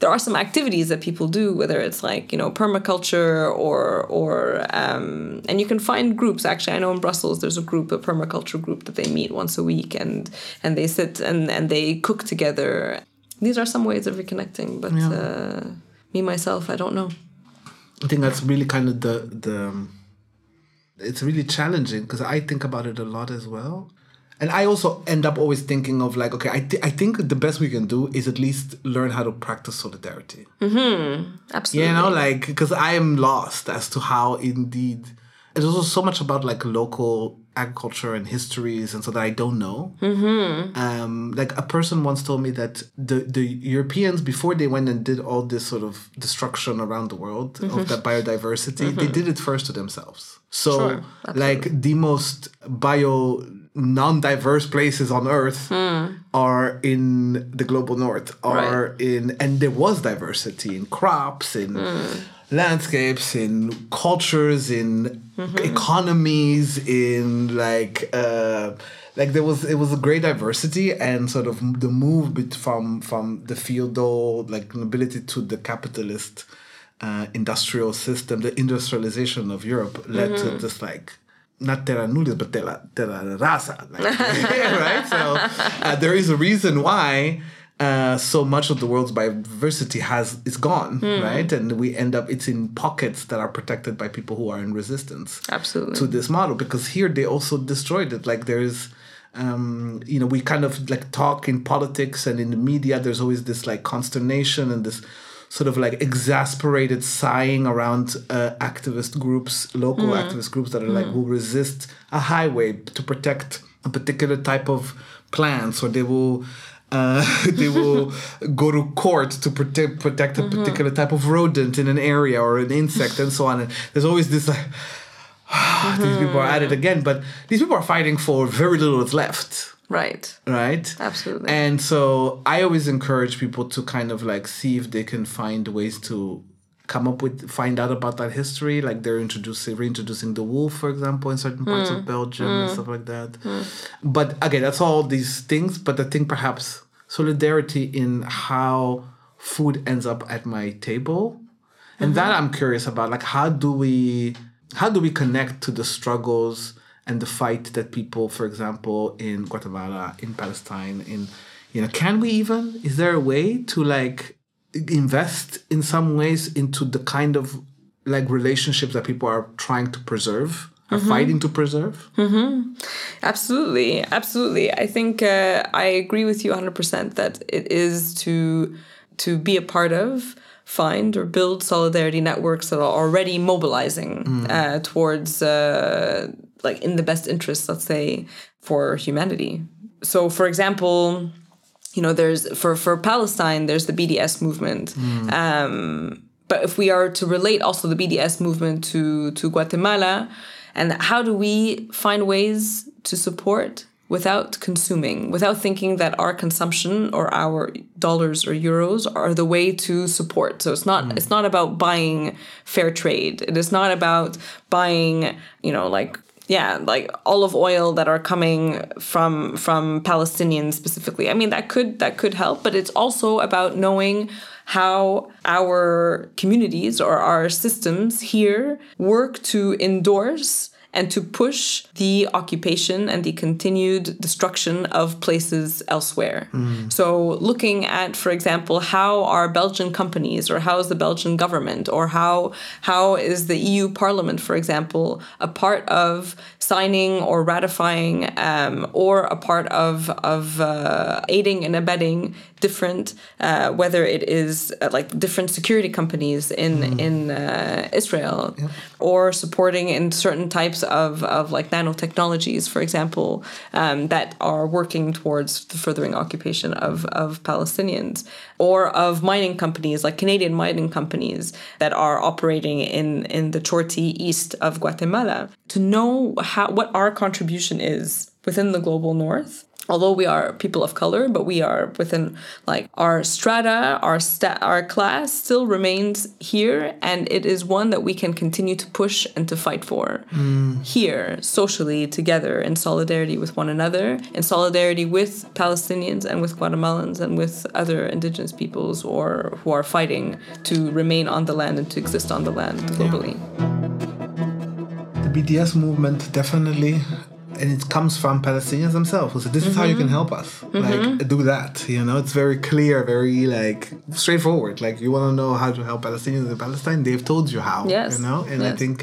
B: there are some activities that people do, whether it's like you know permaculture or or um, and you can find groups. Actually, I know in Brussels there's a group, a permaculture group that they meet once a week and and they sit and and they cook together. These are some ways of reconnecting, but uh, me myself, I don't know.
A: I think that's really kind of the the. um, It's really challenging because I think about it a lot as well, and I also end up always thinking of like, okay, I th- I think the best we can do is at least learn how to practice solidarity. Mm-hmm.
B: Absolutely.
A: You know, like because I am lost as to how indeed. It's also so much about like local agriculture and histories, and so that I don't know. Mm-hmm. Um, like a person once told me that the the Europeans before they went and did all this sort of destruction around the world of that biodiversity, they did it first to themselves. So,
B: Sure,
A: like the most bio non-diverse places on earth are in the global north are in and there was diversity in crops in landscapes, in cultures, in economies, in like uh, like there was it was a great diversity and sort of the move from from the feudal like nobility to the capitalist uh, industrial system, the industrialization of Europe led to this like not terra nullius but terra, terra rasa, like, right? So uh, there is a reason why uh, so much of the world's biodiversity has is gone, right? And we end up it's in pockets that are protected by people who are in resistance
B: Absolutely.
A: to this model because here they also destroyed it. Like there's um, you know, we kind of like talk in politics and in the media, there's always this like consternation and this sort of like exasperated sighing around uh, activist groups, local activist groups that are like will resist a highway to protect a particular type of plants or they will uh, they will go to court to protect protect a mm-hmm. particular type of rodent in an area or an insect and so on. And there's always this like these people are at it mm-hmm. again, but these people are fighting for very little that's left
B: Right.
A: right?
B: Absolutely.
A: And so I always encourage people to kind of like see if they can find ways to come up with find out about that history. Like they're introducing reintroducing the wolf, for example, in certain parts of mm. Belgium and mm. stuff like that. Mm. But again, that's all these things. But I think perhaps solidarity in how food ends up at my table. And that mm-hmm. I'm curious about. Like how do we how do we connect to the struggles and the fight that people, for example, in Guatemala, in Palestine, in you know, can we even? Is there a way to like invest in some ways into the kind of like relationships that people are trying to preserve, are fighting to preserve?
B: Absolutely, absolutely. I think uh, I agree with you 100% that it is to to be a part of, find or build solidarity networks that are already mobilizing uh, towards uh, like in the best interest, let's say, for humanity. So, for example, you know, there's for for Palestine, there's the BDS movement. Um, but if we are to relate also the BDS movement to to Guatemala, and how do we find ways to support without consuming, without thinking that our consumption or our dollars or euros are the way to support. So it's not mm. it's not about buying fair trade. It is not about buying, you know, like yeah, like olive oil that are coming from from Palestinians specifically. I mean that could that could help, but it's also about knowing how our communities or our systems here work to endorse and to push the occupation and the continued destruction of places elsewhere. Mm. So, looking at, for example, how are Belgian companies or how is the Belgian government or how how is the EU Parliament, for example, a part of signing or ratifying um, or a part of of uh, aiding and abetting different, uh, whether it is uh, like different security companies in in uh, Israel, or supporting in certain types of of like nanotechnologies, for example, um, that are working towards the furthering occupation of of Palestinians, or of mining companies like Canadian mining companies that are operating in in the Chorti east of Guatemala. To know how what our contribution is within the global north. Although we are people of color, but we are within like our strata, our sta- our class still remains here, and it is one that we can continue to push and to fight for hmm. here socially together in solidarity with one another, in solidarity with Palestinians and with Guatemalans and with other indigenous peoples or who are fighting to remain on the land and to exist on the land globally.
A: The BDS movement definitely, and it comes from Palestinians themselves. Who said, "This is how you can mm-hmm. help us. Mm-hmm. Like, do that." You know, it's very clear, very like straightforward. Like, you want to know how to help Palestinians in Palestine? They've told you how.
B: Yes.
A: You know, and I think,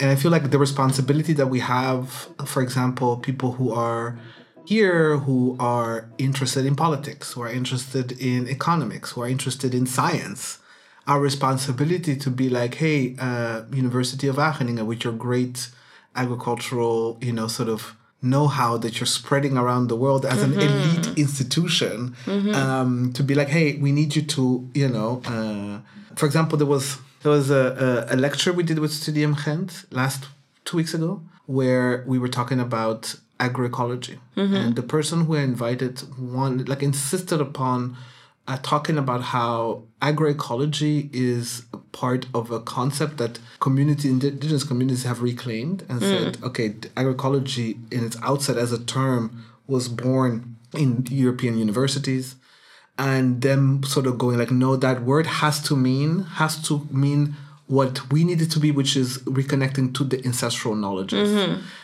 A: and I feel like the responsibility that we have, for example, people who are here who are interested in politics, who are interested in economics, who are interested in science, our responsibility to be like, hey, uh, University of Wageningen, with your great agricultural, you know, sort of know-how that you're spreading around the world as an elite institution, um, to be like, hey, we need you to, you know, uh, for example, there was there was a, a, a lecture we did with Studium Gent last two weeks ago where we were talking about agroecology, and the person who I invited one like insisted upon uh, talking about how agroecology is part of a concept that community indigenous communities have reclaimed and said, okay, agroecology in its outset as a term was born in European universities and them sort of going like, no, that word has to mean, has to mean what we need it to be, which is reconnecting to the ancestral knowledges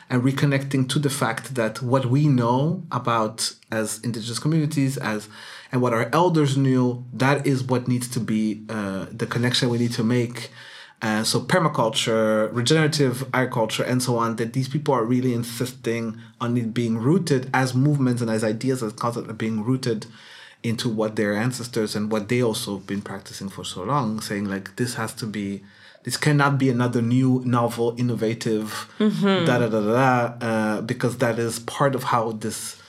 A: and reconnecting to the fact that what we know about as indigenous communities, as and what our elders knew, that is what needs to be uh, the connection we need to make. Uh, so permaculture, regenerative agriculture, and so on. That these people are really insisting on it being rooted as movements and as ideas, as concepts, are being rooted into what their ancestors and what they also have been practicing for so long, saying like this has to be, this cannot be another new, novel, innovative, da da da da da, uh, because that is part of how this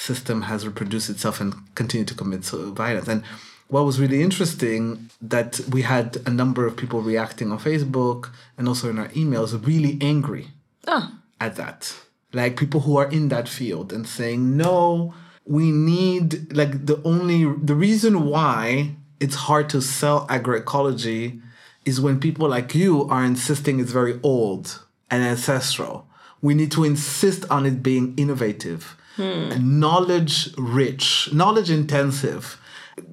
A: system has reproduced itself and continued to commit violence. And what was really interesting that we had a number of people reacting on Facebook and also in our emails, really angry ah. at that. Like people who are in that field and saying, no, we need like the only the reason why it's hard to sell agroecology is when people like you are insisting it's very old and ancestral. We need to insist on it being innovative, and knowledge rich, knowledge intensive,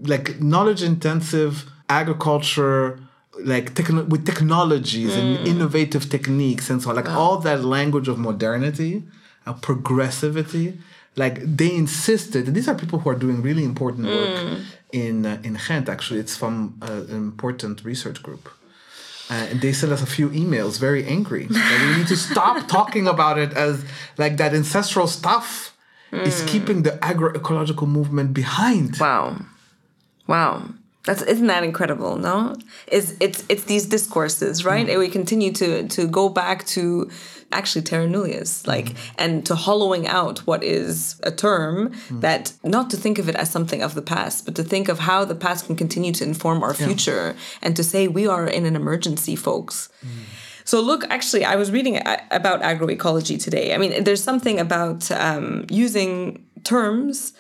A: like knowledge intensive agriculture, like techno- with technologies and innovative techniques and so on, like all that language of modernity, of progressivity. Like they insisted, and these are people who are doing really important work in uh, in Ghent. Actually, it's from uh, an important research group. Uh, and they sent us a few emails very angry. That we need to stop talking about it as like that ancestral stuff is keeping the agroecological movement behind.
B: Wow. Wow. That's isn't that incredible, no? Is it's it's these discourses, right? Mm. And we continue to to go back to actually terra nullius, mm. like and to hollowing out what is a term mm. that not to think of it as something of the past, but to think of how the past can continue to inform our future and to say we are in an emergency, folks. So look, actually, I was reading a- about agroecology today. I mean, there's something about um, using terms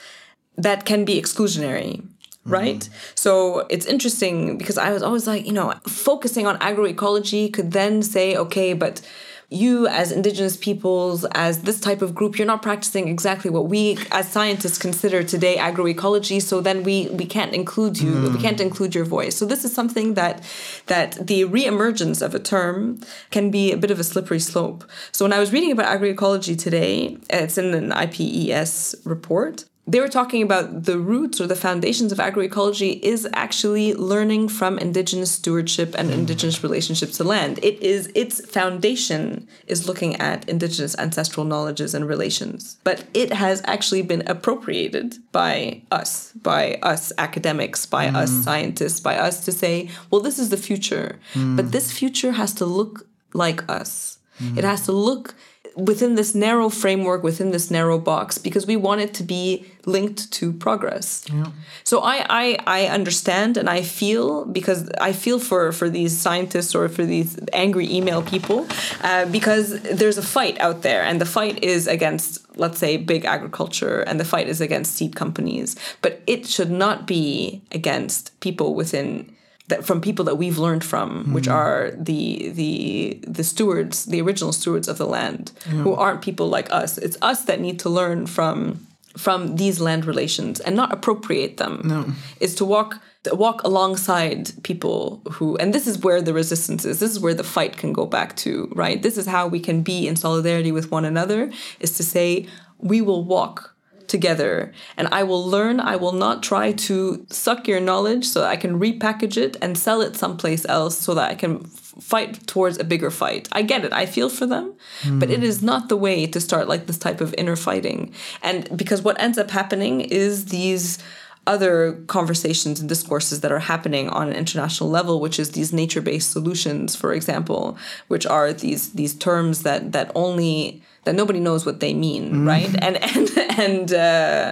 B: that can be exclusionary. Right. So it's interesting because I was always like, you know, focusing on agroecology could then say, okay, but you as indigenous peoples, as this type of group, you're not practicing exactly what we as scientists consider today agroecology. So then we we can't include you. Hmm. We can't include your voice. So this is something that that the reemergence of a term can be a bit of a slippery slope. So when I was reading about agroecology today, it's in an IPES report they were talking about the roots or the foundations of agroecology is actually learning from indigenous stewardship and mm-hmm. indigenous relationships to land. It is its foundation is looking at indigenous ancestral knowledges and relations. But it has actually been appropriated by us, by us academics, by mm. us scientists, by us to say, well, this is the future. But mm. this future has to look like us. It mm. has to look within this narrow framework, within this narrow box, because we want it to be linked to progress. Yeah. So I, I I understand and I feel because I feel for for these scientists or for these angry email people, uh, because there's a fight out there, and the fight is against let's say big agriculture, and the fight is against seed companies, but it should not be against people within that from people that we've learned from, which hmm. are the the the stewards, the original stewards of the land, who aren't people like us. It's us that need to learn from from these land relations and not appropriate them.
A: No.
B: Is to walk walk alongside people who and this is where the resistance is. This is where the fight can go back to, right? This is how we can be in solidarity with one another, is to say, we will walk together and I will learn. I will not try to suck your knowledge so that I can repackage it and sell it someplace else so that I can fight towards a bigger fight. I get it. I feel for them, but it hmm. is not the way to start like this type of inner fighting. And because what ends up happening is these other conversations and discourses that are happening on an international level, which is these nature-based solutions, for example, which are these these terms that that only that nobody knows what they mean, right? And and and uh,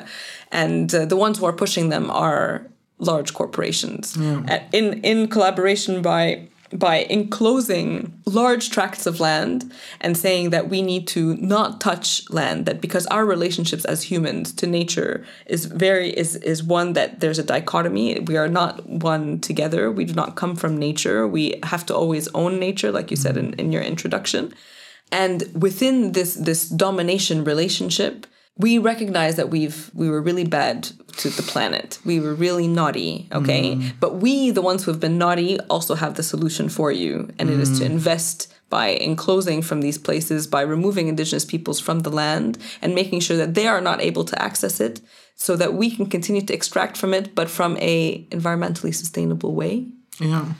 B: and uh, the ones who are pushing them are large corporations, Uh, in in collaboration by by enclosing large tracts of land and saying that we need to not touch land that because our relationships as humans to nature is very is is one that there's a dichotomy. We are not one together. We do not come from nature. We have to always own nature like you said in, in your introduction and within this this domination relationship we recognize that we've we were really bad to the planet. We were really naughty, okay? Mm. But we, the ones who have been naughty, also have the solution for you, and mm. it is to mm. invest by enclosing from these places, by removing indigenous peoples from the land, and making sure that they are not able to access it, so that we can continue to extract from it, but from a environmentally sustainable way.
A: Yeah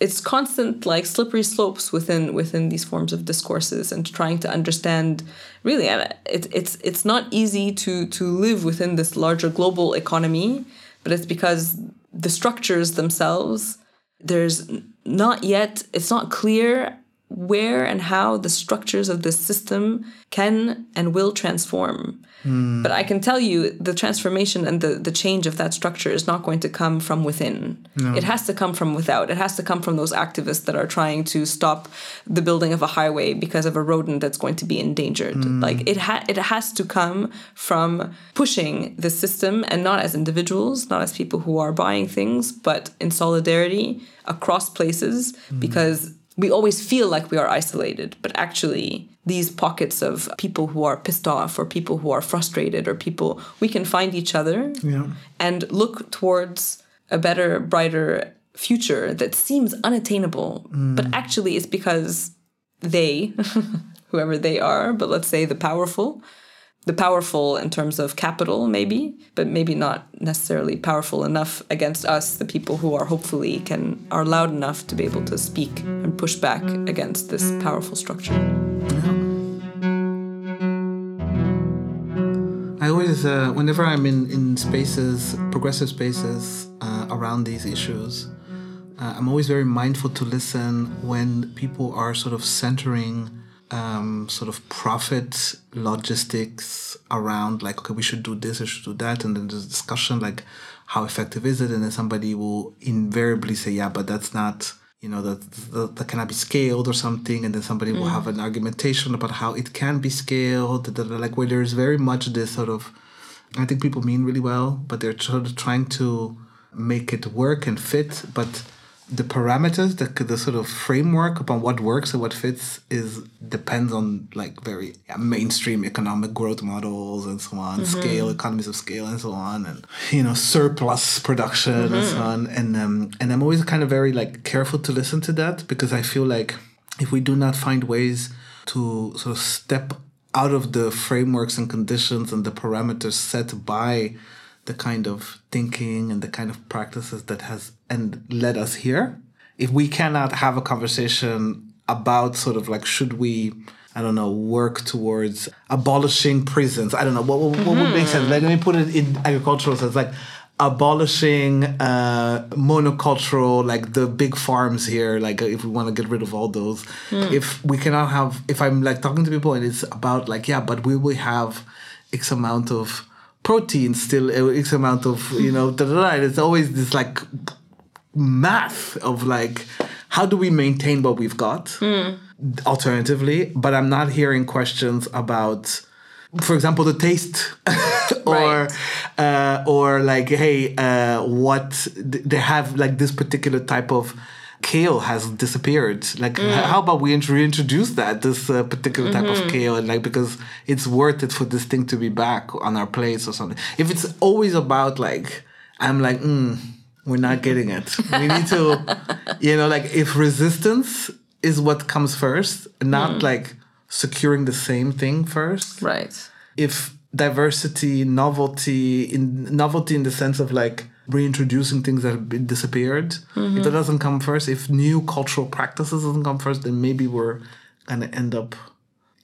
B: it's constant like slippery slopes within within these forms of discourses and trying to understand really it, it's it's not easy to to live within this larger global economy but it's because the structures themselves there's not yet it's not clear where and how the structures of this system can and will transform Mm. But I can tell you the transformation and the, the change of that structure is not going to come from within. No. It has to come from without. It has to come from those activists that are trying to stop the building of a highway because of a rodent that's going to be endangered. Mm. Like it ha- it has to come from pushing the system and not as individuals, not as people who are buying things, but in solidarity across places mm. because we always feel like we are isolated, but actually these pockets of people who are pissed off or people who are frustrated or people we can find each other
A: yeah.
B: and look towards a better brighter future that seems unattainable mm. but actually it's because they whoever they are but let's say the powerful the powerful in terms of capital, maybe, but maybe not necessarily powerful enough against us, the people who are hopefully can are loud enough to be able to speak and push back against this powerful structure.
A: I always, uh, whenever I'm in, in spaces, progressive spaces uh, around these issues, uh, I'm always very mindful to listen when people are sort of centering um, sort of profit logistics around like okay we should do this we should do that and then there's discussion like how effective is it and then somebody will invariably say yeah but that's not you know that, that, that cannot be scaled or something and then somebody mm. will have an argumentation about how it can be scaled like where there's very much this sort of i think people mean really well but they're sort of trying to make it work and fit but the parameters, the, the sort of framework upon what works and what fits is depends on like very yeah, mainstream economic growth models and so on, mm-hmm. scale, economies of scale and so on, and you know surplus production mm-hmm. and so mm-hmm. on. And um, and I'm always kind of very like careful to listen to that because I feel like if we do not find ways to sort of step out of the frameworks and conditions and the parameters set by the kind of thinking and the kind of practices that has and led us here if we cannot have a conversation about sort of like should we I don't know, work towards abolishing prisons. I don't know what, what, mm-hmm. what would make sense. Like, let me put it in agricultural sense, like abolishing uh, monocultural, like the big farms here. Like, if we want to get rid of all those, mm. if we cannot have, if I'm like talking to people and it's about like, yeah, but we will have X amount of protein still X amount of you know da, da, da. it's always this like math of like how do we maintain what we've got mm. alternatively but i'm not hearing questions about for example the taste or right. uh, or like hey uh, what they have like this particular type of kale has disappeared. Like, mm. how about we reintroduce that this uh, particular type mm-hmm. of kale, and like because it's worth it for this thing to be back on our plates or something. If it's always about like, I'm like, mm, we're not getting it. We need to, you know, like if resistance is what comes first, not mm. like securing the same thing first.
B: Right.
A: If diversity, novelty, in novelty in the sense of like reintroducing things that have been disappeared. Mm-hmm. If that doesn't come first, if new cultural practices doesn't come first, then maybe we're gonna end up,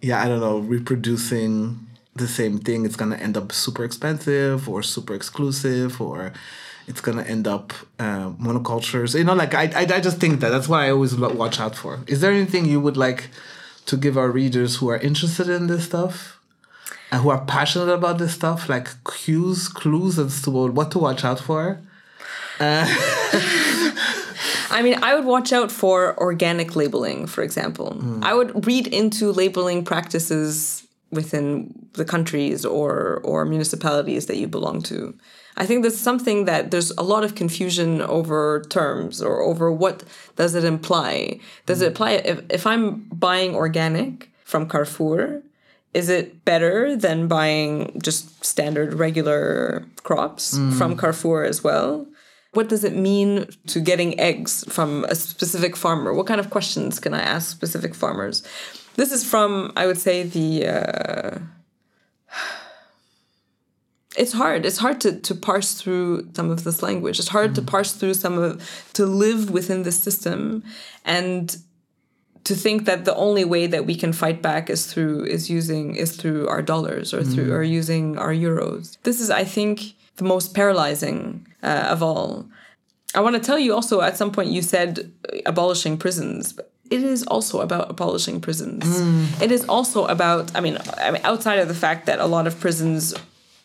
A: yeah, I don't know, reproducing the same thing. It's gonna end up super expensive or super exclusive or it's gonna end up uh, monocultures. You know, like I, I, I just think that that's what I always watch out for. Is there anything you would like to give our readers who are interested in this stuff? and who are passionate about this stuff, like cues, clues as to what to watch out for. Uh,
B: I mean, I would watch out for organic labeling, for example.
A: Hmm.
B: I would read into labeling practices within the countries or or municipalities that you belong to. I think there's something that there's a lot of confusion over terms or over what does it imply. Does it apply if, if I'm buying organic from Carrefour? Is it better than buying just standard regular crops from Carrefour as well? What does it mean to getting eggs from a specific farmer? What kind of questions can I ask specific farmers? This is from, I would say, the. Uh, it's hard. It's hard to, to parse through some of this language. It's hard to mm. parse through some of to live within this system and to think that the only way that we can fight back is through is using is through our dollars or through mm. or using our euros. This is, I think, the most paralyzing uh, of all. I want to tell you also at some point you said uh, abolishing prisons. It is also about abolishing prisons. Mm. It is also about I mean, I mean outside of the fact that a lot of prisons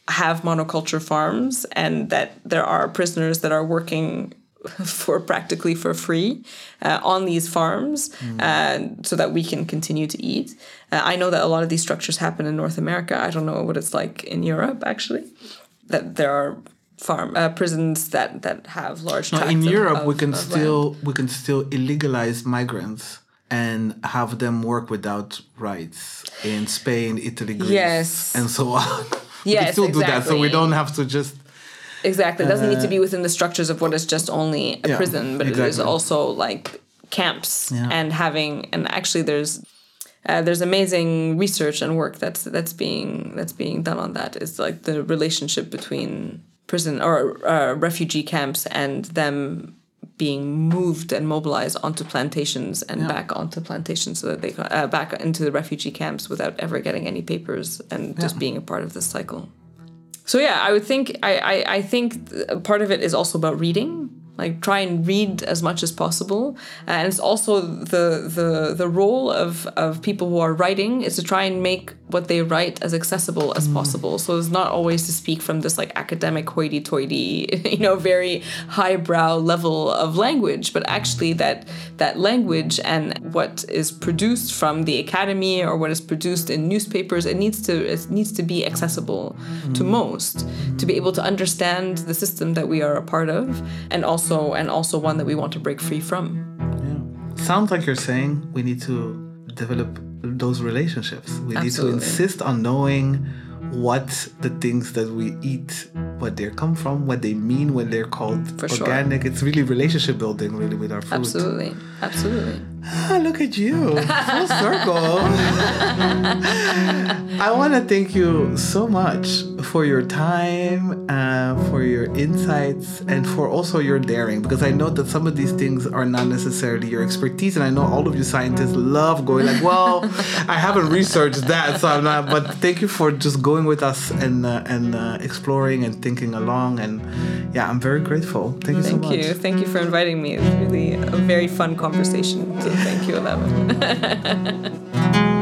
B: have monoculture farms and that there are prisoners that are working for practically for free uh, on these farms uh, so that we can continue to eat. Uh, I know that a lot of these structures happen in North America. I don't know what it's like in Europe actually. That there are farm uh, prisons that that have large.
A: in
B: tracts of-
A: Europe, we can
B: of land.
A: still we can still illegalize migrants and have them work without rights in Spain, Italy, Greece,
B: Yes.
A: and so on. we can
B: Yes,
A: still do that, so we don't have to just
B: Exactly. It doesn't need to be within the structures of what is just only a
A: Yeah,
B: prison, but it is also like camps
A: Yeah.
B: and having and actually there's uh, there's amazing research and work that's that's being that's being done on that. It's like the relationship between prison or uh, refugee camps and them being moved and mobilized onto plantations and back onto plantations so that they uh, back into the refugee camps without ever getting any papers and just being a part of this cycle. So yeah, I would think I, I I think part of it is also about reading. Like try and read as much as possible, and it's also the the the role of of people who are writing is to try and make what they write as accessible as mm. possible. So it's not always to speak from this like academic hoity-toity, you know, very highbrow level of language, but actually that that language and what is produced from the academy or what is produced in newspapers, it needs to it needs to be accessible to mm. most to be able to understand the system that we are a part of, and also and also one that we want to break free from.
A: Yeah. Sounds like you're saying we need to develop those relationships. We need to insist on knowing what the things that we eat, what they come from, what they mean when they're called
B: For sure.
A: organic. It's really relationship building, really, with our food.
B: Absolutely, absolutely.
A: Ah, look at you, full circle. I want to thank you so much for your time, uh, for your insights, and for also your daring. Because I know that some of these things are not necessarily your expertise, and I know all of you scientists love going like, "Well, I haven't researched that, so I'm not." But thank you for just going with us and uh, and uh, exploring and thinking along. And yeah, I'm very grateful. Thank you so much.
B: Thank you, thank you for inviting me. It's really a very fun conversation. So Thank you, Eleven. Mm.